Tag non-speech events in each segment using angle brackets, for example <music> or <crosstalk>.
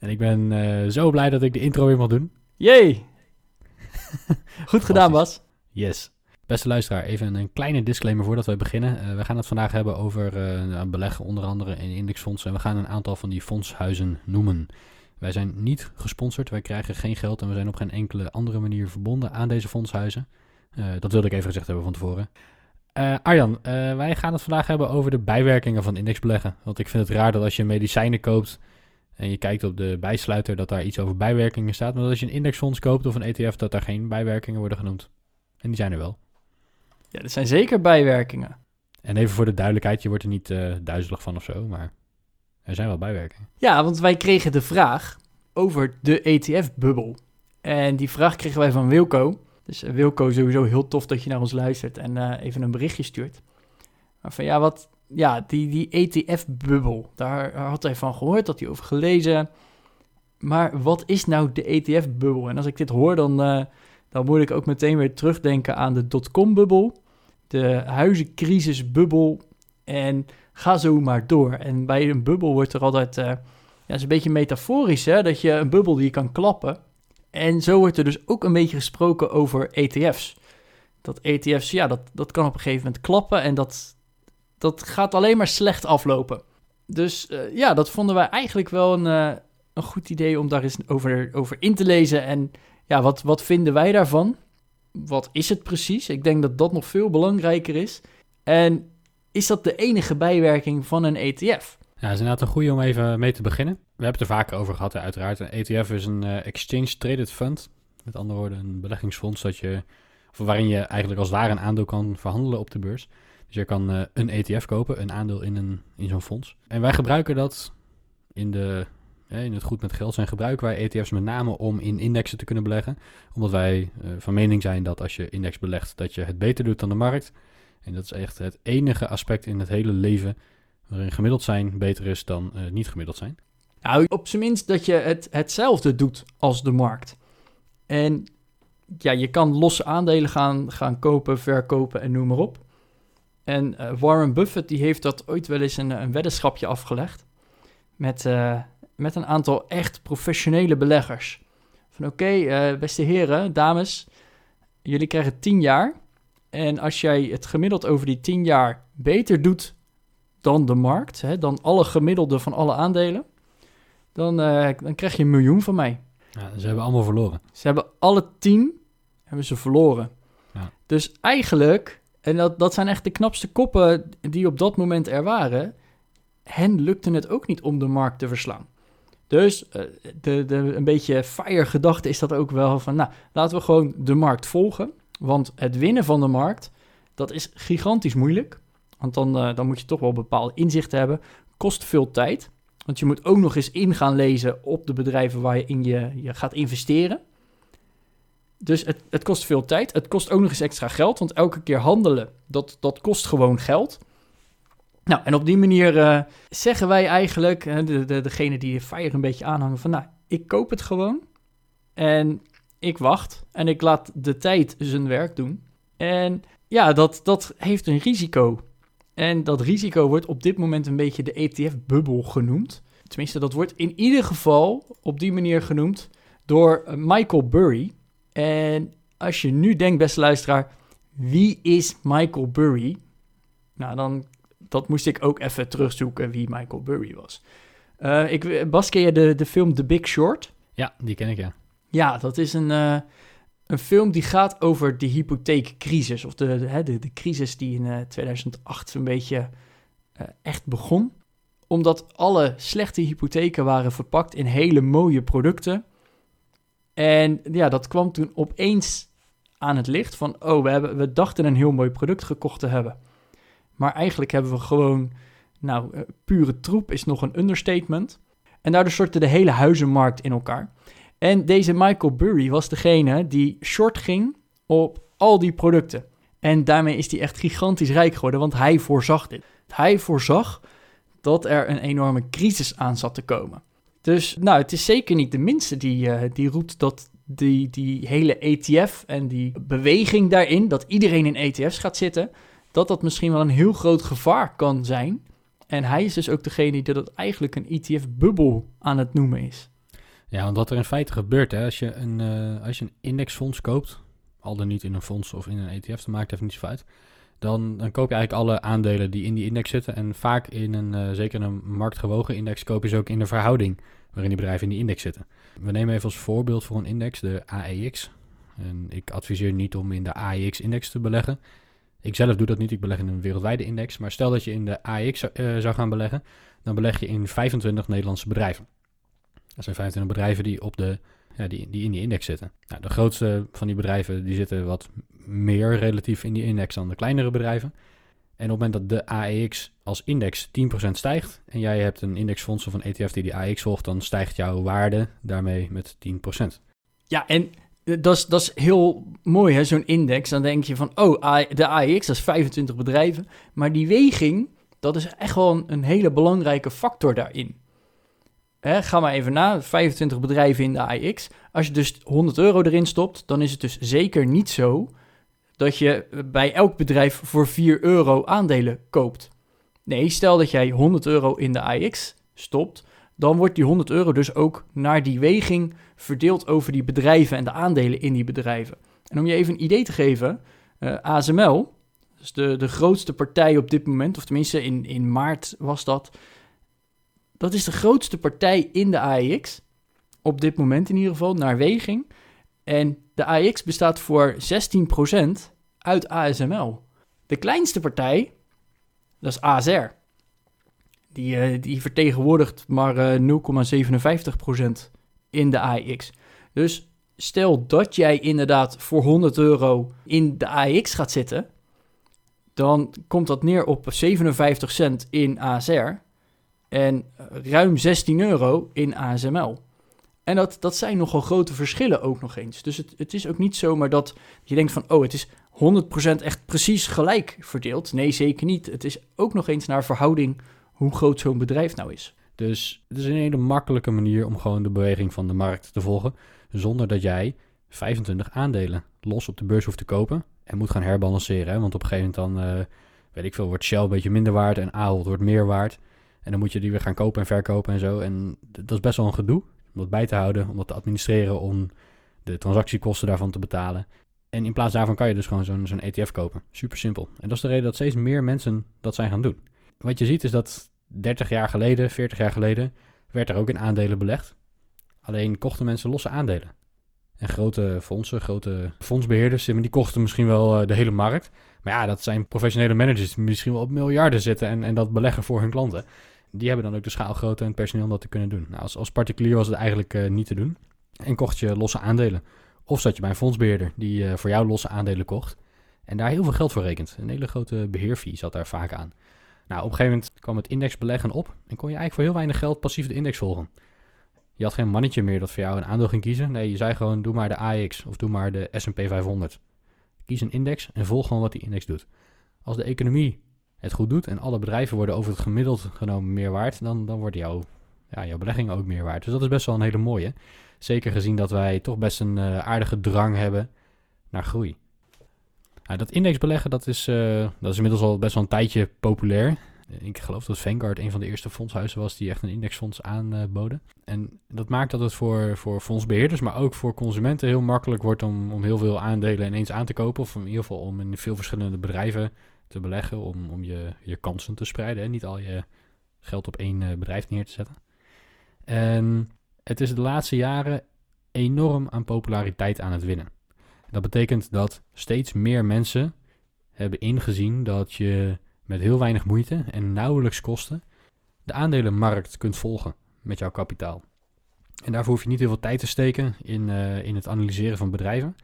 En ik ben eh, zo blij dat ik de intro weer mag doen. Yay! <laughs> Goed gedaan, Bas. Yes. Beste luisteraar, even een kleine disclaimer voordat wij beginnen. Eh, we gaan het vandaag hebben over eh, nou, beleggen, onder andere in indexfondsen. En we gaan een aantal van die fondshuizen noemen. Wij zijn niet gesponsord, wij krijgen geen geld en we zijn op geen enkele andere manier verbonden aan deze fondshuizen. Dat wilde ik even gezegd hebben van tevoren. Arjan, wij gaan het vandaag hebben over de bijwerkingen van indexbeleggen. Want ik vind het raar dat als je medicijnen koopt en je kijkt op de bijsluiter dat daar iets over bijwerkingen staat. Maar dat als je een indexfonds koopt of een ETF, dat daar geen bijwerkingen worden genoemd. En die zijn er wel. Ja, er zijn zeker bijwerkingen. En even voor de duidelijkheid, je wordt er niet eh, duizelig van of zo, maar er zijn wel bijwerkingen. Ja, want wij kregen de vraag over de ETF-bubbel. En die vraag kregen wij van Wilco. Dus eh, Wilco, sowieso heel tof dat je naar ons luistert en eh, even een berichtje stuurt. Maar van ja, wat, ja, die, die ETF-bubbel, daar had hij van gehoord, had hij over gelezen. Maar wat is nou de ETF-bubbel? En als ik dit hoor, dan, eh, dan moet ik ook meteen weer terugdenken aan de dotcom-bubbel, de huizencrisisbubbel en ga zo maar door. En bij een bubbel wordt er altijd, eh, ja, is een beetje metaforisch, hè, dat je een bubbel die je kan klappen. En zo wordt er dus ook een beetje gesproken over ETF's. Dat ETF's, ja, dat, dat kan op een gegeven moment klappen en dat, dat gaat alleen maar slecht aflopen. Dus eh, ja, dat vonden wij eigenlijk wel een, eh, een goed idee om daar eens over, over in te lezen. En ja, wat, wat vinden wij daarvan? Wat is het precies? Ik denk dat dat nog veel belangrijker is. En is dat de enige bijwerking van een ETF? Ja, dat is inderdaad een goede om even mee te beginnen. We hebben het er vaker over gehad, uiteraard. Een ETF is een eh, Exchange Traded Fund. Met andere woorden, een beleggingsfonds dat je, waarin je eigenlijk als het ware een aandeel kan verhandelen op de beurs. Dus je kan eh, een ETF kopen, een aandeel in, een, in zo'n fonds. En wij gebruiken dat in, de, in het goed met geld zijn gebruiken wij ETF's met name om in indexen te kunnen beleggen. Omdat wij eh, van mening zijn dat als je index belegt, dat je het beter doet dan de markt. En dat is echt het enige aspect in het hele leven waarin gemiddeld zijn beter is dan eh, niet gemiddeld zijn. Nou, op zijn minst dat je het, hetzelfde doet als de markt. En ja, je kan losse aandelen gaan, gaan kopen, verkopen en noem maar op. En eh, Warren Buffett die heeft dat ooit wel eens een, een weddenschapje afgelegd. Met, eh, met een aantal echt professionele beleggers. Van oké, eh, beste heren, dames, jullie krijgen 10 jaar. En als jij het gemiddeld over die 10 jaar beter doet dan de markt, hè, dan alle gemiddelde van alle aandelen, dan, dan krijg je een miljoen van mij. Ja, ze hebben allemaal verloren. Ze hebben alle tien hebben ze verloren. Ja. Dus eigenlijk, en dat, dat zijn echt de knapste koppen die op dat moment er waren, hen lukte het ook niet om de markt te verslaan. Dus eh, de, de, een beetje fire gedachte is dat ook wel van, nou, laten we gewoon de markt volgen. Want het winnen van de markt, dat is gigantisch moeilijk. Want dan, eh, dan moet je toch wel bepaalde inzichten hebben. Kost veel tijd. Want je moet ook nog eens in gaan lezen op de bedrijven waar je in je, je gaat investeren. Dus het, het kost veel tijd. Het kost ook nog eens extra geld. Want elke keer handelen, dat, dat kost gewoon geld. Nou, en op die manier eh, zeggen wij eigenlijk, uh, de, de, degene die fire een beetje aanhangen, van nou, ik koop het gewoon. En ik wacht. En ik laat de tijd zijn werk doen. En ja, dat, dat heeft een risico. En dat risico wordt op dit moment een beetje de ETF-bubbel genoemd. Tenminste, dat wordt in ieder geval op die manier genoemd door eh, Michael Burry. En als je nu denkt, beste luisteraar, wie is Michael Burry? Nou, dan dat moest ik ook even terugzoeken wie Michael Burry was. Eh, ik, Bas, ken je de, de film The Big Short? Ja, die ken ik ja. Ja, dat is een, eh, een film die gaat over de hypotheekcrisis. Of de, de, de, de crisis die in eh, 2008 een beetje eh, echt begon. Omdat alle slechte hypotheken waren verpakt in hele mooie producten. En ja, dat kwam toen opeens aan het licht van... oh, we, hebben, we dachten een heel mooi product gekocht te hebben. Maar eigenlijk hebben we gewoon... nou, eh, pure troep is nog een understatement... En daardoor stortte de hele huizenmarkt in elkaar. En deze Michael Burry was degene die short ging op al die producten. En daarmee is hij echt gigantisch rijk geworden, want hij voorzag dit. Hij voorzag dat er een enorme crisis aan zat te komen. Dus nou, het is zeker niet de minste die, uh, die roept dat die, die hele ETF en die beweging daarin, dat iedereen in ETF's gaat zitten, dat dat misschien wel een heel groot gevaar kan zijn. En hij is dus ook degene die dat eigenlijk een ETF-bubbel aan het noemen is. Ja, want wat er in feite gebeurt, hè, als, je een, uh, als je een indexfonds koopt, al dan niet in een fonds of in een ETF, dan maakt even niet zoveel uit. Dan, dan koop je eigenlijk alle aandelen die in die index zitten. En vaak in een, uh, zeker een marktgewogen index, koop je ze ook in de verhouding waarin die bedrijven in die index zitten. We nemen even als voorbeeld voor een index de AEX. En ik adviseer niet om in de AEX-index te beleggen. Ik zelf doe dat niet, ik beleg in een wereldwijde index. Maar stel dat je in de AEX uh, zou gaan beleggen, dan beleg je in 25 Nederlandse bedrijven. Dat zijn 25 bedrijven die, op de, ja, die, die in die index zitten. Nou, de grootste van die bedrijven die zitten wat meer relatief in die index dan de kleinere bedrijven. En op het moment dat de AEX als index 10% stijgt en jij hebt een indexfonds of een ETF die die AEX volgt, dan stijgt jouw waarde daarmee met 10%. Ja, en dat is, dat is heel mooi, hè, zo'n index. Dan denk je van, oh, de AEX, dat is 25 bedrijven. Maar die weging, dat is echt wel een hele belangrijke factor daarin. Ga maar even na, 25 bedrijven in de AEX. Als je dus 100 euro erin stopt, dan is het dus zeker niet zo dat je bij elk bedrijf voor 4 euro aandelen koopt. Nee, stel dat jij 100 euro in de AX stopt, dan wordt die 100 euro dus ook naar die weging verdeeld over die bedrijven en de aandelen in die bedrijven. En om je even een idee te geven, eh, ASML, dus de, de grootste partij op dit moment, of tenminste in, in maart was dat, dat is de grootste partij in de AEX, op dit moment in ieder geval, naar weging. En de AX bestaat voor 16% uit ASML. De kleinste partij, dat is ASR. Die, uh, die vertegenwoordigt maar uh, eh, 0,57% in de AX. Dus stel dat jij inderdaad voor 100 euro in de AX gaat zitten, dan komt dat neer op 57 cent in ASR en ruim 16 euro in ASML. En dat, dat zijn nogal grote verschillen ook nog eens. Dus het, het is ook niet zomaar dat je denkt van, oh, het is 100% echt precies gelijk verdeeld. Nee, zeker niet. Het is ook nog eens naar verhouding hoe groot zo'n bedrijf nou is. Dus het is een hele makkelijke manier om gewoon de beweging van de markt te volgen. Zonder dat jij 25 aandelen los op de beurs hoeft te kopen. En moet gaan herbalanceren. Hè? Want op een gegeven moment dan, uh, weet ik veel, wordt Shell een beetje minder waard en Ahold wordt meer waard. En dan moet je die weer gaan kopen en verkopen en zo. En dat is best wel een gedoe om dat bij te houden, om dat te administreren, om de transactiekosten daarvan te betalen. En in plaats daarvan kan je dus gewoon zo'n ETF kopen. Super simpel. En dat is de reden dat steeds meer mensen dat zijn gaan doen. Wat je ziet is dat 30 jaar geleden, 40 jaar geleden, werd er ook in aandelen belegd. Alleen kochten mensen losse aandelen. En grote fondsen, grote fondsbeheerders, die kochten misschien wel eh, de hele markt. Maar ja, dat zijn professionele managers die misschien wel op miljarden zitten en, en dat beleggen voor hun klanten die hebben dan ook de schaalgrootte en het personeel om dat te kunnen doen. Nou, als, als particulier was het eigenlijk uh, niet te doen. En kocht je losse aandelen. Of zat je bij een fondsbeheerder die uh, voor jou losse aandelen kocht. En daar heel veel geld voor rekent. Een hele grote beheerfee zat daar vaak aan. Nou, op een gegeven moment kwam het indexbeleggen op. En kon je eigenlijk voor heel weinig geld passief de index volgen. Je had geen mannetje meer dat voor jou een aandeel ging kiezen. Nee, je zei gewoon, doe maar de AX of doe maar de S&P 500. Kies een index en volg gewoon wat die index doet. Als de economie het goed doet en alle bedrijven worden over het gemiddeld genomen meer waard, dan, dan wordt jouw, ja, jouw belegging ook meer waard. Dus dat is best wel een hele mooie. Zeker gezien dat wij toch best een uh, aardige drang hebben naar groei. Nou, dat indexbeleggen, dat is, uh, dat is inmiddels al best wel een tijdje populair. Ik geloof dat Vanguard een van de eerste fondshuizen was die echt een indexfonds aanboden. En dat maakt dat het voor, voor fondsbeheerders, maar ook voor consumenten heel makkelijk wordt om, om heel veel aandelen ineens aan te kopen. Of in ieder geval om in veel verschillende bedrijven te beleggen om, om je, je kansen te spreiden. En niet al je geld op één eh, bedrijf neer te zetten. En het is de laatste jaren enorm aan populariteit aan het winnen. Dat betekent dat steeds meer mensen hebben ingezien dat je met heel weinig moeite en nauwelijks kosten de aandelenmarkt kunt volgen met jouw kapitaal. En daarvoor hoef je niet heel veel tijd te steken in, uh, in het analyseren van bedrijven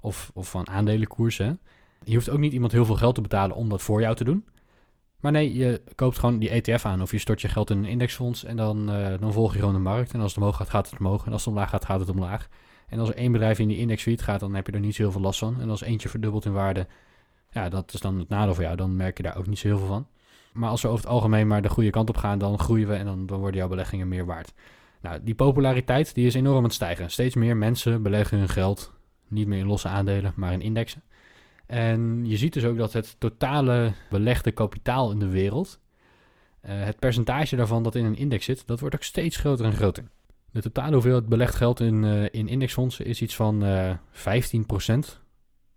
of, of van aandelenkoersen. Je hoeft ook niet iemand heel veel geld te betalen om dat voor jou te doen. Maar nee, je koopt gewoon die ETF aan of je stort je geld in een indexfonds en dan, eh, dan volg je gewoon de markt. En als het omhoog gaat, gaat het omhoog. En als het omlaag gaat, gaat het omlaag. En als er één bedrijf in die index failliet gaat, dan heb je er niet zo heel veel last van. En als eentje verdubbelt in waarde, ja, dat is dan het nadeel voor jou. Dan merk je daar ook niet zo heel veel van. Maar als we over het algemeen maar de goede kant op gaan, dan groeien we en dan, dan worden jouw beleggingen meer waard. Nou, die populariteit die is enorm aan het stijgen. Steeds meer mensen beleggen hun geld niet meer in losse aandelen, maar in indexen. En je ziet dus ook dat het totale belegde kapitaal in de wereld, eh, het percentage daarvan dat in een index zit, dat wordt ook steeds groter en groter. De totale hoeveelheid belegd geld in, uh, in indexfondsen is iets van uh, 15%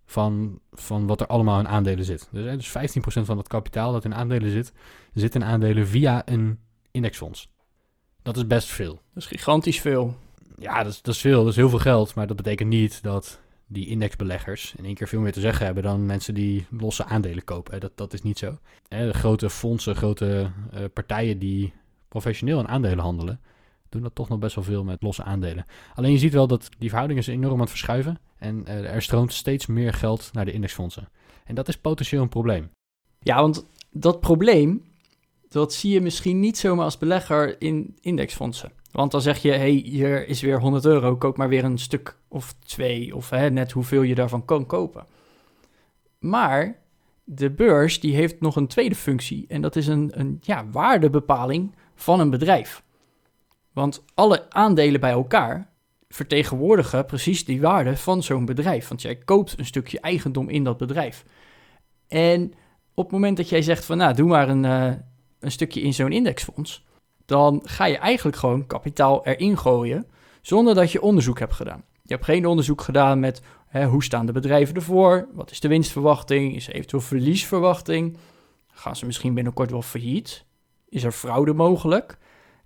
van, van wat er allemaal in aandelen zit. Dus, dus 15% van het kapitaal dat in aandelen zit, zit in aandelen via een indexfonds. Dat is best veel. Dat is gigantisch veel. Ja, dat is, dat is veel. Dat is heel veel geld. Maar dat betekent niet dat die indexbeleggers in één keer veel meer te zeggen hebben dan mensen die losse aandelen kopen. Dat, dat is niet zo. De grote fondsen, grote uh, partijen die professioneel in aandelen handelen, doen dat toch nog best wel veel met losse aandelen. Alleen je ziet wel dat die verhoudingen zijn enorm aan het verschuiven en uh, er stroomt steeds meer geld naar de indexfondsen. En dat is potentieel een probleem. Ja, want dat probleem, dat zie je misschien niet zomaar als belegger in indexfondsen. Want dan zeg je, hey, hier is weer 100 euro, koop maar weer een stuk of twee, of hè, net hoeveel je daarvan kan kopen. Maar de beurs die heeft nog een tweede functie en dat is een, een ja, waardebepaling van een bedrijf. Want alle aandelen bij elkaar vertegenwoordigen precies die waarde van zo'n bedrijf. Want jij koopt een stukje eigendom in dat bedrijf. En op het moment dat jij zegt van nou, doe maar een, uh, een stukje in zo'n indexfonds, dan ga je eigenlijk gewoon kapitaal erin gooien zonder dat je onderzoek hebt gedaan. Je hebt geen onderzoek gedaan met hè, hoe staan de bedrijven ervoor, wat is de winstverwachting, is er eventueel verliesverwachting, gaan ze misschien binnenkort wel failliet, is er fraude mogelijk.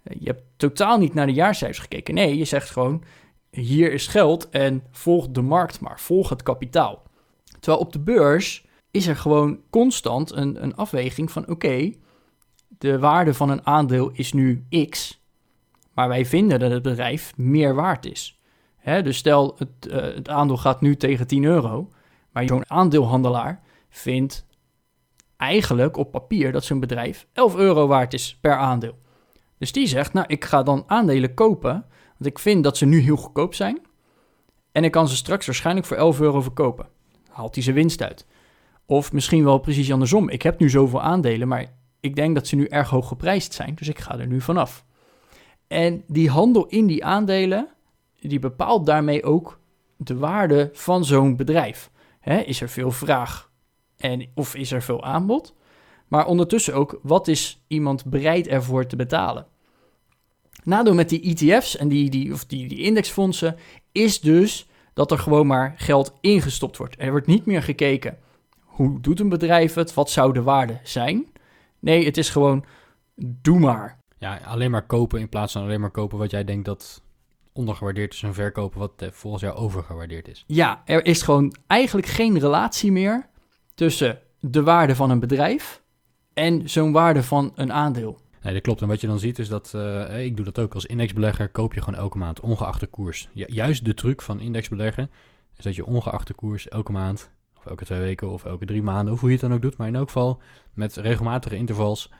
Je hebt totaal niet naar de jaarcijfers gekeken. Nee, je zegt gewoon, hier is geld en volg de markt maar, volg het kapitaal. Terwijl op de beurs is er gewoon constant een, een afweging van, oké, de waarde van een aandeel is nu X, maar wij vinden dat het bedrijf meer waard is. Dus stel, het, uh, het aandeel gaat nu tegen 10 euro, maar zo'n aandeelhandelaar vindt eigenlijk op papier dat zo'n bedrijf 11 euro waard is per aandeel. Dus die zegt, nou, ik ga dan aandelen kopen, want ik vind dat ze nu heel goedkoop zijn. En ik kan ze straks waarschijnlijk voor 11 euro verkopen. Haalt hij zijn winst uit. Of misschien wel precies andersom. Ik heb nu zoveel aandelen, maar ik denk dat ze nu erg hoog geprijsd zijn, dus ik ga er nu vanaf. En die handel in die aandelen, die bepaalt daarmee ook de waarde van zo'n bedrijf. is er veel vraag en, of is er veel aanbod? Maar ondertussen ook, wat is iemand bereid ervoor te betalen? Nadeel met die ETF's en die, die, of die, die indexfondsen is dus dat er gewoon maar geld ingestopt wordt. Er wordt niet meer gekeken hoe doet een bedrijf het, wat zou de waarde zijn. Nee, het is gewoon doe maar. Ja, alleen maar kopen in plaats van alleen maar kopen wat jij denkt dat ondergewaardeerd is en verkopen wat eh, volgens jou overgewaardeerd is. Ja, er is gewoon eigenlijk geen relatie meer tussen de waarde van een bedrijf en zo'n waarde van een aandeel. Nee, dat klopt. En wat je dan ziet is dat, uh, ik doe dat ook als indexbelegger, koop je gewoon elke maand, ongeacht de koers. juist de truc van indexbeleggen is dat je ongeacht de koers elke maand, of elke twee weken of elke drie maanden, of hoe je het dan ook doet, maar in elk geval met regelmatige intervals,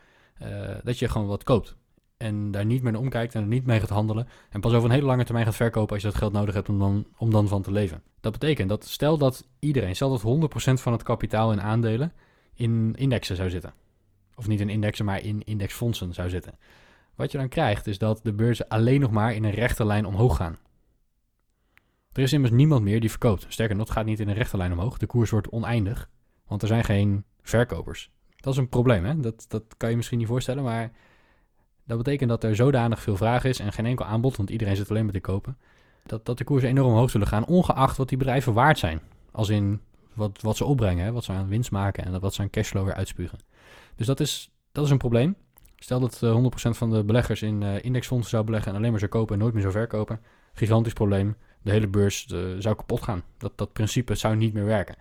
uh, dat je gewoon wat koopt. En daar niet meer naar omkijkt en er niet mee gaat handelen. En pas over een hele lange termijn gaat verkopen als je dat geld nodig hebt om dan, om dan van te leven. Dat betekent dat stel dat iedereen, stel dat 100% van het kapitaal in aandelen in indexen zou zitten of niet in indexen, maar in indexfondsen zou zitten. Wat je dan krijgt is dat de beurzen alleen nog maar in een rechte lijn omhoog gaan. Er is immers niemand meer die verkoopt. Sterker nog, het gaat niet in een rechte lijn omhoog. De koers wordt oneindig, want er zijn geen verkopers. Dat is een probleem, hè? Dat, dat kan je misschien niet voorstellen, maar dat betekent dat er zodanig veel vraag is en geen enkel aanbod, want iedereen zit alleen maar te kopen, dat, dat de koersen enorm omhoog zullen gaan, ongeacht wat die bedrijven waard zijn. Als in wat, wat ze opbrengen, hè? wat ze aan winst maken en wat ze aan cashflow weer uitspugen. Dus dat is, dat is een probleem. Stel dat 100% eh, van de beleggers in uh, indexfondsen zou beleggen en alleen maar zou kopen en nooit meer zou verkopen. Gigantisch probleem. De hele beurs uh, zou kapot gaan. Dat, dat principe zou niet meer werken.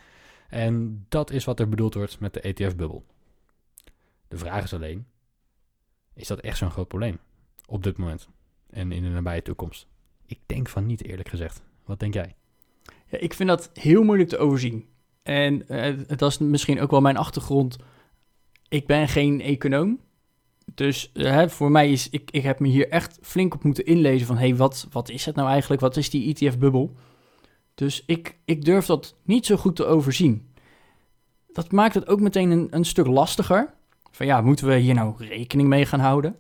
En dat is wat er bedoeld wordt met de ETF-bubbel. De vraag is alleen, is dat echt zo'n groot probleem op dit moment en in de nabije toekomst? Ik denk van niet, eerlijk gezegd. Wat denk jij? Ja, ik vind dat heel moeilijk te overzien. En uh, dat is misschien ook wel mijn achtergrond ik ben geen econoom. Dus eh, hè, voor mij is, ik, ik heb me hier echt flink op moeten inlezen van, hé, hey, wat, wat is het nou eigenlijk? Wat is die ETF-bubbel? Dus ik, ik durf dat niet zo goed te overzien. Dat maakt het ook meteen een, een stuk lastiger. Van ja, moeten we hier nou rekening mee gaan houden?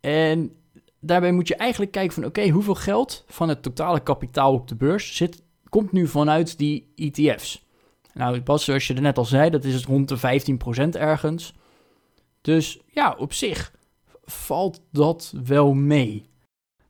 En daarbij moet je eigenlijk kijken van, oké, hoeveel geld van het totale kapitaal op de beurs zit, komt nu vanuit die ETF's? Nou, Bas, zoals je er net al zei, dat is rond de 15% ergens. Dus ja, op zich valt dat wel mee.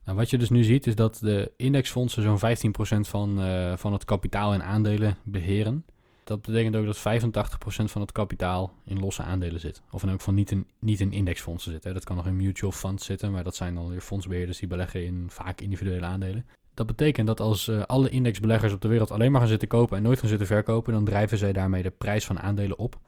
Nou, wat je dus nu ziet is dat de indexfondsen zo'n 15% van, uh, van het kapitaal in aandelen beheren. Dat betekent ook dat 85% van het kapitaal in losse aandelen zit. Of dan ook van niet in, niet in indexfondsen zit. Dat kan nog in mutual funds zitten, maar dat zijn dan weer fondsbeheerders die beleggen in vaak individuele aandelen. Dat betekent dat als uh, alle indexbeleggers op de wereld alleen maar gaan zitten kopen en nooit gaan zitten verkopen, dan drijven zij daarmee de prijs van aandelen op.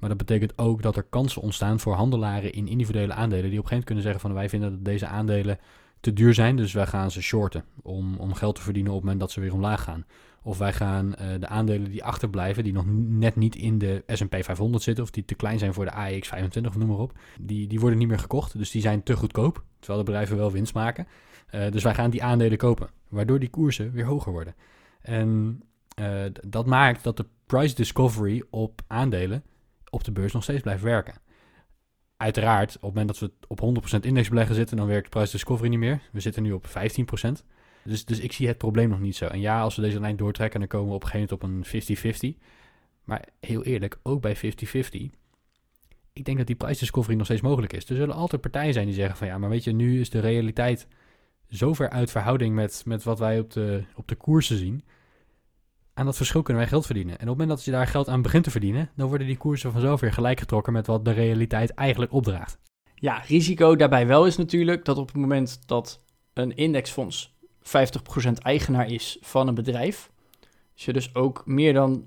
Maar dat betekent ook dat er kansen ontstaan voor handelaren in individuele aandelen. Die op een gegeven moment kunnen zeggen van wij vinden dat deze aandelen te duur zijn. Dus wij gaan ze shorten om, om geld te verdienen op het moment dat ze weer omlaag gaan. Of wij gaan uh, de aandelen die achterblijven, die nog net niet in de S&P 500 zitten... of die te klein zijn voor de AEX 25 of noem maar op... Die, die worden niet meer gekocht, dus die zijn te goedkoop. Terwijl de bedrijven wel winst maken. Uh, dus wij gaan die aandelen kopen, waardoor die koersen weer hoger worden. En uh, dat maakt dat de price discovery op aandelen op de beurs nog steeds blijft werken. Uiteraard, op het moment dat we op 100% indexbeleggen zitten, dan werkt price discovery niet meer. We zitten nu op 15%. Dus, dus ik zie het probleem nog niet zo. En ja, als we deze lijn doortrekken, dan komen we op een gegeven moment op een 50-50. Maar heel eerlijk, ook bij 50-50, ik denk dat die price discovery nog steeds mogelijk is. Er zullen altijd partijen zijn die zeggen van ja, maar weet je, nu is de realiteit zo ver uit verhouding met, met wat wij op de, op de koersen zien aan dat verschil kunnen wij geld verdienen. En op het moment dat je daar geld aan begint te verdienen, dan worden die koersen vanzelf weer gelijk getrokken met wat de realiteit eigenlijk opdraagt. Ja, risico daarbij wel is natuurlijk dat op het moment dat een indexfonds 50% eigenaar is van een bedrijf, ze dus ook meer dan 50%,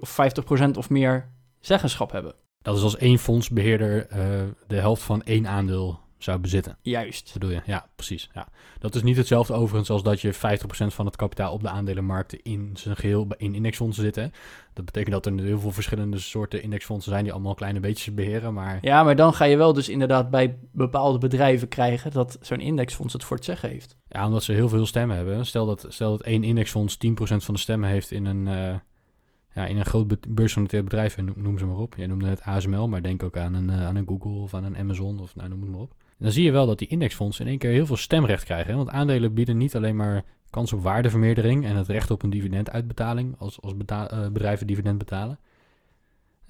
50 of meer zeggenschap hebben. Dat is als één fondsbeheerder uh, de helft van één aandeel zou bezitten. Juist. Bedoel je? Ja, precies. Ja. Dat is niet hetzelfde overigens als dat je 50% van het kapitaal op de aandelenmarkten in zijn geheel in indexfondsen zitten. Dat betekent dat er heel veel verschillende soorten indexfondsen zijn die allemaal kleine beetjes beheren. Maar... Ja, maar dan ga je wel dus inderdaad bij bepaalde bedrijven krijgen dat zo'n indexfonds het voor het zeggen heeft. Ja, omdat ze heel veel stemmen hebben. Stel dat, stel dat één indexfonds 10% van de stemmen heeft in een... Uh, ja, in een groot beursgenoteerd bedrijf, noem ze maar op. Jij noemde het ASML, maar denk ook aan een, uh, aan een Google of aan een Amazon of nou, noem het maar op dan zie je wel dat die indexfondsen in één keer heel veel stemrecht krijgen. Want aandelen bieden niet alleen maar kans op waardevermeerdering en het recht op een dividenduitbetaling als, als uh, bedrijven dividend betalen.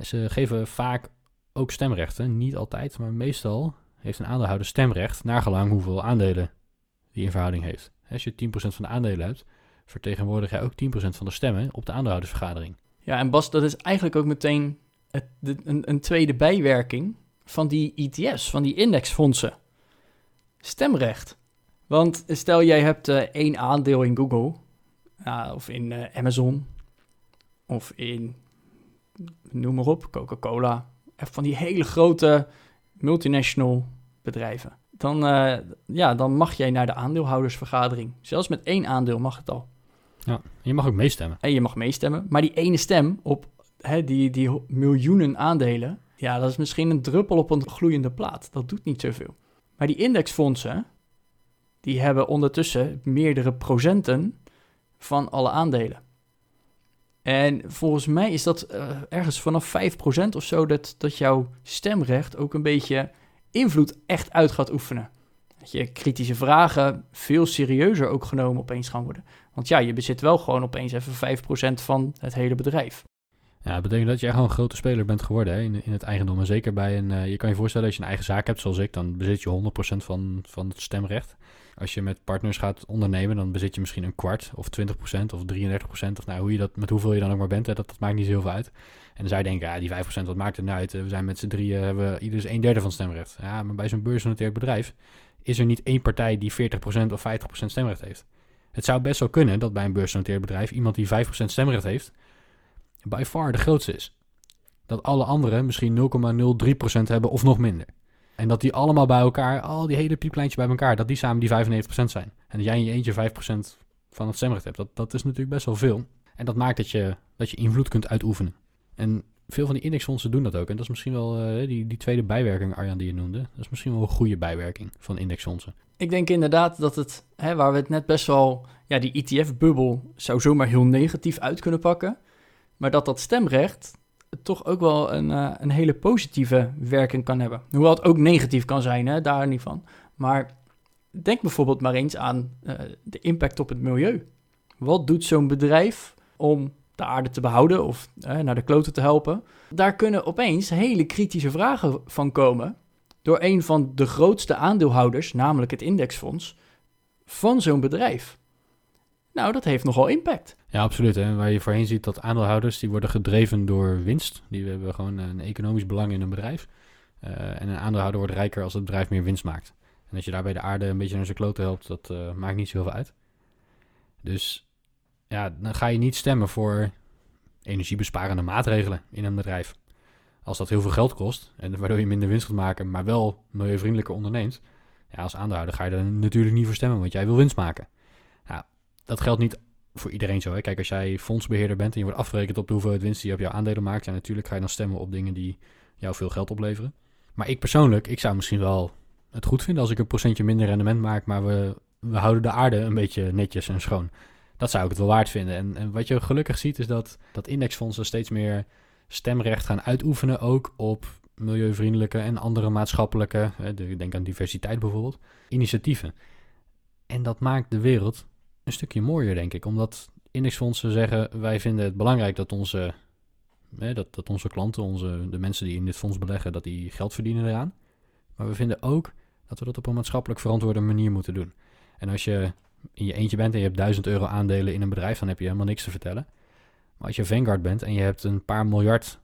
Ze geven vaak ook stemrechten. Niet altijd, maar meestal heeft een aandeelhouder stemrecht naar gelang hoeveel aandelen die in verhouding heeft. Als je 10% van de aandelen hebt, vertegenwoordig jij ook 10% van de stemmen op de aandeelhoudersvergadering. Ja, en Bas, dat is eigenlijk ook meteen een tweede bijwerking van die ETF's, van die indexfondsen. Stemrecht. Want stel jij hebt uh, één aandeel in Google, uh, of in uh, Amazon, of in, noem maar op, Coca-Cola. Van die hele grote multinational bedrijven. Dan, ja, dan mag jij naar de aandeelhoudersvergadering. Zelfs met één aandeel mag het al. Ja, je mag ook meestemmen. En je mag meestemmen. Maar die ene stem op hè, die, die miljoenen aandelen, ja, dat is misschien een druppel op een gloeiende plaat. Dat doet niet zoveel. Maar die indexfondsen, die hebben ondertussen meerdere procenten van alle aandelen. En volgens mij is dat uh, ergens vanaf 5% of zo dat, dat jouw stemrecht ook een beetje invloed echt uit gaat oefenen. Dat je kritische vragen veel serieuzer ook genomen opeens gaan worden. Want ja, je bezit wel gewoon opeens even 5% van het hele bedrijf. Ja, dat betekent dat je gewoon een grote speler bent geworden hè, in, in het eigendom. En zeker bij een, uh, je kan je voorstellen, als je een eigen zaak hebt zoals ik, dan bezit je 100% van, van het stemrecht. Als je met partners gaat ondernemen, dan bezit je misschien een kwart of 20% of 33%. Of nou, hoe je dat, met hoeveel je dan ook maar bent, hè, dat, maakt niet zoveel uit. En je denken, ja, die 5%, wat maakt het nou uit? We zijn met z'n drieën, hebben we ieder een derde van het stemrecht. Ja, maar bij zo'n beursgenoteerd bedrijf is er niet één partij die 40% of 50% stemrecht heeft. Het zou best wel kunnen dat bij een beursgenoteerd bedrijf iemand die 5% stemrecht heeft, by far de grootste is. Dat alle anderen misschien 0,03% hebben of nog minder. En dat die allemaal bij elkaar, al die hele pieplijntjes bij elkaar, dat die samen die 95% zijn. En dat jij in je eentje 5% van het stemrecht hebt. Dat, dat is natuurlijk best wel veel. En dat maakt dat je, dat je invloed kunt uitoefenen. En veel van die indexfondsen doen dat ook. En dat is misschien wel eh, die, die tweede bijwerking, Arjan, die je noemde. Dat is misschien wel een goede bijwerking van indexfondsen. Ik denk inderdaad dat het, hè, waar we het net best wel, ja, die ETF-bubbel zou zomaar heel negatief uit kunnen pakken. Maar dat dat stemrecht toch ook wel een, uh, een hele positieve werking kan hebben. Hoewel het ook negatief kan zijn, hè, daar niet van. Maar denk bijvoorbeeld maar eens aan uh, de impact op het milieu. Wat doet zo'n bedrijf om de aarde te behouden of uh, naar de kloten te helpen? Daar kunnen opeens hele kritische vragen van komen door een van de grootste aandeelhouders, namelijk het indexfonds, van zo'n bedrijf. Nou, dat heeft nogal impact. Ja, absoluut. Hè. Waar je voorheen ziet dat aandeelhouders die worden gedreven door winst. Die hebben gewoon een economisch belang in een bedrijf. Uh, en een aandeelhouder wordt rijker als het bedrijf meer winst maakt. En als je daarbij de aarde een beetje naar zijn kloten helpt, dat uh, maakt niet zoveel uit. Dus ja, dan ga je niet stemmen voor energiebesparende maatregelen in een bedrijf. Als dat heel veel geld kost en waardoor je minder winst gaat maken, maar wel milieuvriendelijker onderneemt. Ja, als aandeelhouder ga je er natuurlijk niet voor stemmen, want jij wil winst maken. Nou, dat geldt niet voor iedereen zo. Hè. Kijk, als jij fondsbeheerder bent en je wordt afgerekend op de hoeveelheid winst die je op jouw aandelen maakt, ja, natuurlijk ga je dan stemmen op dingen die jou veel geld opleveren. Maar ik persoonlijk, ik zou misschien wel het goed vinden als ik een procentje minder rendement maak, maar we, we houden de aarde een beetje netjes en schoon. Dat zou ik het wel waard vinden. En, en wat je gelukkig ziet is dat, dat indexfondsen steeds meer stemrecht gaan uitoefenen ook op milieuvriendelijke en andere maatschappelijke, ik denk aan diversiteit bijvoorbeeld, initiatieven. En dat maakt de wereld een stukje mooier, denk ik. Omdat indexfondsen zeggen, wij vinden het belangrijk dat onze, dat, dat onze klanten, onze, de mensen die in dit fonds beleggen, dat die geld verdienen eraan. Maar we vinden ook dat we dat op een maatschappelijk verantwoorde manier moeten doen. En als je in je eentje bent en je hebt 1000 euro aandelen in een bedrijf, dan heb je helemaal niks te vertellen. Maar als je Vanguard bent en je hebt een paar miljard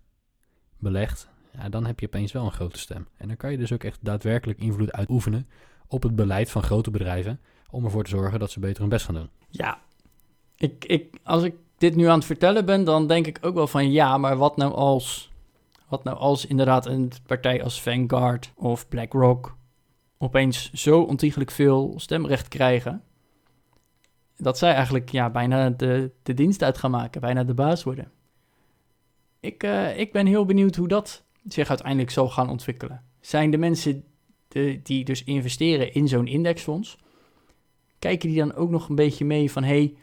belegd, ja, dan heb je opeens wel een grote stem. En dan kan je dus ook echt daadwerkelijk invloed uitoefenen op het beleid van grote bedrijven om ervoor te zorgen dat ze beter hun best gaan doen. Ja, ik, ik, als ik dit nu aan het vertellen ben, dan denk ik ook wel van ja, maar wat nou als, wat nou als inderdaad een partij als Vanguard of BlackRock opeens zo ontiegelijk veel stemrecht krijgen, dat zij eigenlijk ja, bijna de, de dienst uit gaan maken, bijna de baas worden. Ik, uh, ik ben heel benieuwd hoe dat zich uiteindelijk zal gaan ontwikkelen. Zijn de mensen die dus investeren in zo'n indexfonds, kijken die dan ook nog een beetje mee van hey,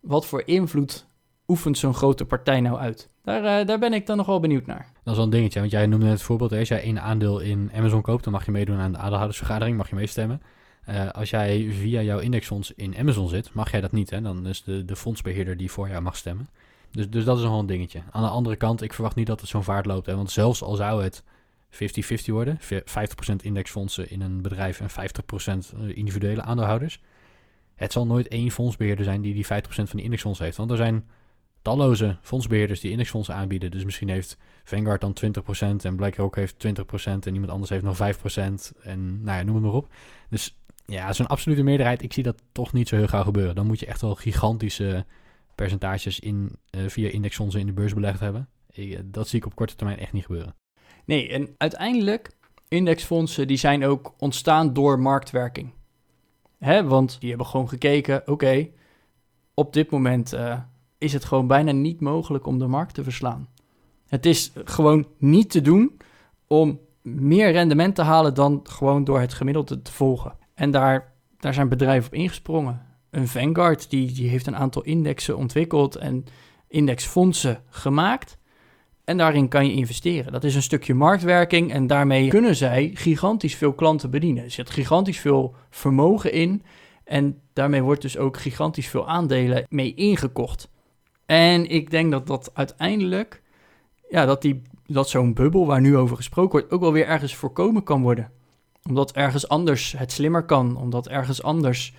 wat voor invloed oefent zo'n grote partij nou uit? Daar, uh, daar ben ik dan nog wel benieuwd naar. Dat is wel een dingetje, want jij noemde het voorbeeld. Als jij één aandeel in Amazon koopt, dan mag je meedoen aan de aandeelhoudersvergadering, mag je meestemmen. Uh, als jij via jouw indexfonds in Amazon zit, mag jij dat niet. Hè? Dan is de, de fondsbeheerder die voor jou mag stemmen. Dus, dus dat is nogal een dingetje. Aan de andere kant, ik verwacht niet dat het zo'n vaart loopt. Hè? Want zelfs al zou het 50-50 worden, 50% indexfondsen in een bedrijf en 50% individuele aandeelhouders. Het zal nooit één fondsbeheerder zijn die die 50% van die indexfonds heeft. Want er zijn talloze fondsbeheerders die indexfondsen aanbieden. Dus misschien heeft Vanguard dan 20% en BlackRock heeft 20% en iemand anders heeft nog 5%. En nou ja, noem het maar op. Dus ja, zo'n absolute meerderheid, ik zie dat toch niet zo heel gauw gebeuren. Dan moet je echt wel gigantische percentages in, uh, via indexfondsen in de beurs belegd hebben. Ik, dat zie ik op korte termijn echt niet gebeuren. Nee, en uiteindelijk, indexfondsen die zijn ook ontstaan door marktwerking. Hè, want die hebben gewoon gekeken, oké, op dit moment uh, is het gewoon bijna niet mogelijk om de markt te verslaan. Het is gewoon niet te doen om meer rendement te halen dan gewoon door het gemiddelde te volgen. En daar, daar zijn bedrijven op ingesprongen. Een Vanguard die, die heeft een aantal indexen ontwikkeld en indexfondsen gemaakt. En daarin kan je investeren. Dat is een stukje marktwerking en daarmee kunnen zij gigantisch veel klanten bedienen. Er zit gigantisch veel vermogen in en daarmee wordt dus ook gigantisch veel aandelen mee ingekocht. En ik denk dat dat uiteindelijk, ja, dat, die, dat zo'n bubbel waar nu over gesproken wordt, ook wel weer ergens voorkomen kan worden omdat ergens anders het slimmer kan. Omdat ergens anders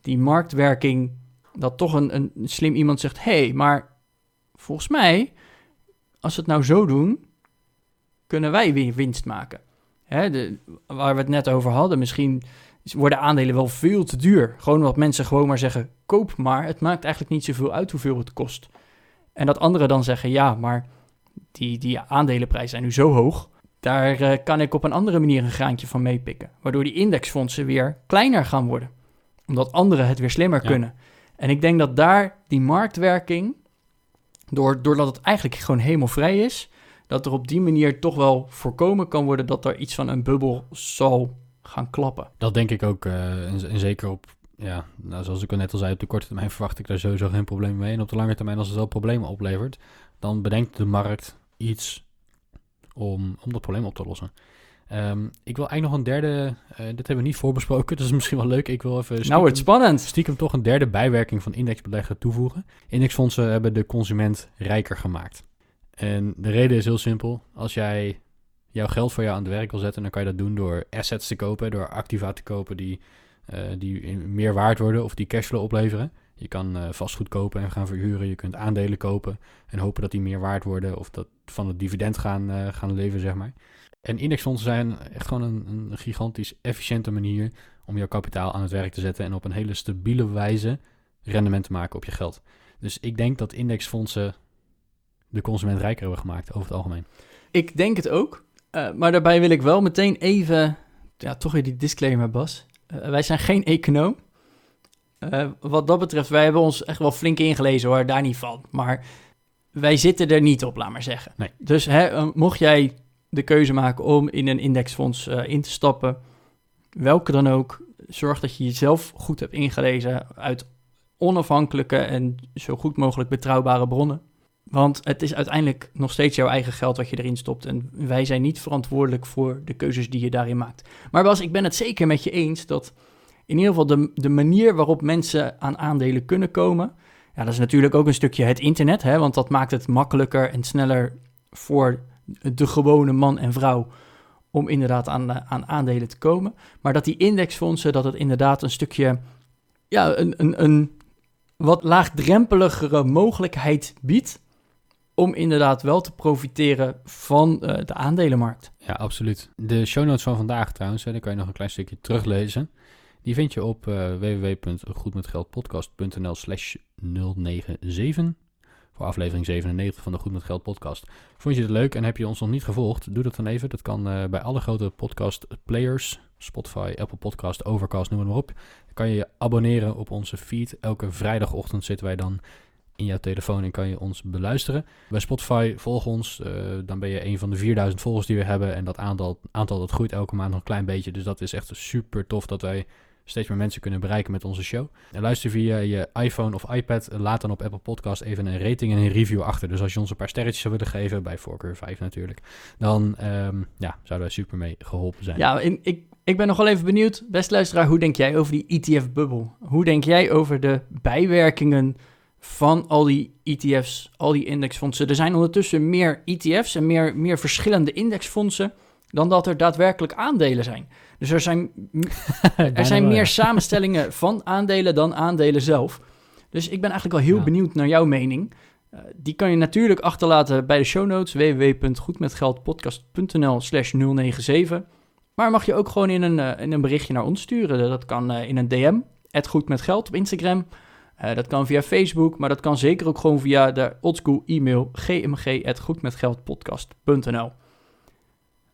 die marktwerking, dat toch een, een slim iemand zegt: hé, hey, maar volgens mij, als we het nou zo doen, kunnen wij weer winst maken. Hè, de, waar we het net over hadden, misschien worden aandelen wel veel te duur. Gewoon omdat mensen gewoon maar zeggen: koop maar. Het maakt eigenlijk niet zoveel uit hoeveel het kost. En dat anderen dan zeggen: ja, maar die, die aandelenprijzen zijn nu zo hoog. Daar uh, kan ik op een andere manier een graantje van meepikken. Waardoor die indexfondsen weer kleiner gaan worden. Omdat anderen het weer slimmer kunnen. En ik denk dat daar die marktwerking, door, doordat het eigenlijk gewoon helemaal vrij is, dat er op die manier toch wel voorkomen kan worden dat er iets van een bubbel zal gaan klappen. Dat denk ik ook. eh, en, zeker op, ja, nou, zoals ik al net al zei, op de korte termijn <laughs> verwacht ik daar sowieso geen probleem mee. En op de lange termijn, als het wel problemen oplevert, dan bedenkt de markt iets om, om dat probleem op te lossen. Ehm, ik wil eigenlijk nog een derde, eh, dit hebben we niet voorbesproken, <laughs> dus is misschien wel leuk. Ik wil even nou, stiekem- wordt spannend. stiekem toch een derde bijwerking van indexbeleggen toevoegen. Indexfondsen hebben de consument rijker gemaakt. En de reden is heel simpel. Als jij jouw geld voor jou aan het werk wil zetten, dan kan je dat doen door assets te kopen, door activa te kopen die, eh, die meer waard worden of die cashflow opleveren. Je kan eh, vastgoed kopen en gaan verhuren. Je kunt aandelen kopen en hopen dat die meer waard worden of dat van het dividend gaan, eh, gaan leven, zeg maar. En indexfondsen zijn echt gewoon een, een gigantisch efficiënte manier om jouw kapitaal aan het werk te zetten en op een hele stabiele wijze rendement te maken op je geld. Dus ik denk dat indexfondsen de consument rijker hebben gemaakt over het algemeen. Ik denk het ook. Eh, maar daarbij wil ik wel meteen even, ja, toch weer die disclaimer, Bas. Eh, wij zijn geen econoom. Eh, wat dat betreft, wij hebben ons echt wel flink ingelezen hoor, daar niet van. Maar wij zitten er niet op, laat maar zeggen. Nee. Dus hè, mocht jij de keuze maken om in een indexfonds eh, in te stappen, welke dan ook, zorg dat je jezelf goed hebt ingelezen uit onafhankelijke en zo goed mogelijk betrouwbare bronnen. Want het is uiteindelijk nog steeds jouw eigen geld wat je erin stopt. En wij zijn niet verantwoordelijk voor de keuzes die je daarin maakt. Maar Bas, ik ben het zeker met je eens dat in ieder geval de, de manier waarop mensen aan aandelen kunnen komen. Ja, dat is natuurlijk ook een stukje het internet. Hè, want dat maakt het makkelijker en sneller voor de gewone man en vrouw om inderdaad aan, eh, aan aandelen te komen. Maar dat die indexfondsen, dat het inderdaad een stukje, ja, een, een, een wat laagdrempeligere mogelijkheid biedt om inderdaad wel te profiteren van eh, de aandelenmarkt. Ja, absoluut. De show notes van vandaag trouwens, hè, daar kan je nog een klein stukje teruglezen. Die vind je op eh www.goedmetgeldpodcast.nl slash 097 voor aflevering 97 van de Goed Met Geld podcast. Vond je het leuk en heb je ons nog niet gevolgd? Doe dat dan even. Dat kan eh, bij alle grote podcast players. Spotify, Apple Podcast, Overcast, noem het maar op. Dan kan je je abonneren op onze feed. Elke vrijdagochtend zitten wij dan in jouw telefoon en kan je ons beluisteren. Bij Spotify volg ons, eh, dan ben je een van de 4000 volgers die we hebben. En dat aantal, aantal dat groeit elke maand nog een klein beetje. Dus dat is echt super tof dat wij steeds meer mensen kunnen bereiken met onze show. En luister via je iPhone of iPad. Laat dan op Apple Podcast even een rating en een review achter. Dus als je ons een paar sterretjes zou willen geven, bij voorkeur 5 natuurlijk, dan ehm, ja, zouden wij super mee geholpen zijn. Ja, ik, ik ben nog wel even benieuwd, beste luisteraar, hoe denk jij over die ETF-bubbel? Hoe denk jij over de bijwerkingen van al die ETF's, al die indexfondsen? Er zijn ondertussen meer ETF's en meer, meer verschillende indexfondsen dan dat er daadwerkelijk aandelen zijn. Dus er zijn, <laughs> er zijn meer <laughs> samenstellingen van aandelen dan aandelen zelf. Dus ik ben eigenlijk wel heel Ja. benieuwd naar jouw mening. Eh, die kan je natuurlijk achterlaten bij de show notes www.goedmetgeldpodcast.nl slash 097. Maar mag je ook gewoon in een, eh, in een berichtje naar ons sturen. Dat kan eh, in een DM, Goed met Geld op Instagram. Dat kan via Facebook, maar dat kan zeker ook gewoon via de oldschool e-mail gmg.goedmetgeldpodcast.nl.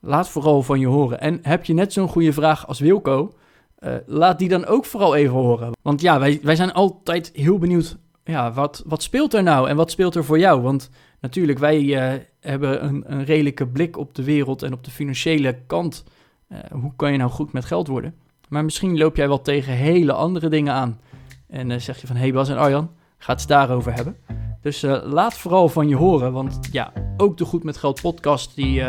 Laat vooral van je horen. En heb je net zo'n goede vraag als Wilco? Eh, laat die dan ook vooral even horen. Want ja, wij, wij zijn altijd heel benieuwd. Ja, wat, wat speelt er nou en wat speelt er voor jou? Want natuurlijk, wij eh, hebben een, een redelijke blik op de wereld en op de financiële kant. Eh, hoe kan je nou goed met geld worden? Maar misschien loop jij wel tegen hele andere dingen aan. En zeg je van, hey Bas en Arjan, ga het daarover hebben. Dus laat vooral van je horen, want ja, ook de Goed met Geld podcast, die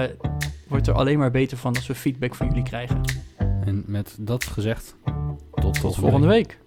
wordt er alleen maar beter van als we feedback van jullie krijgen. En met dat gezegd, tot, volgende week.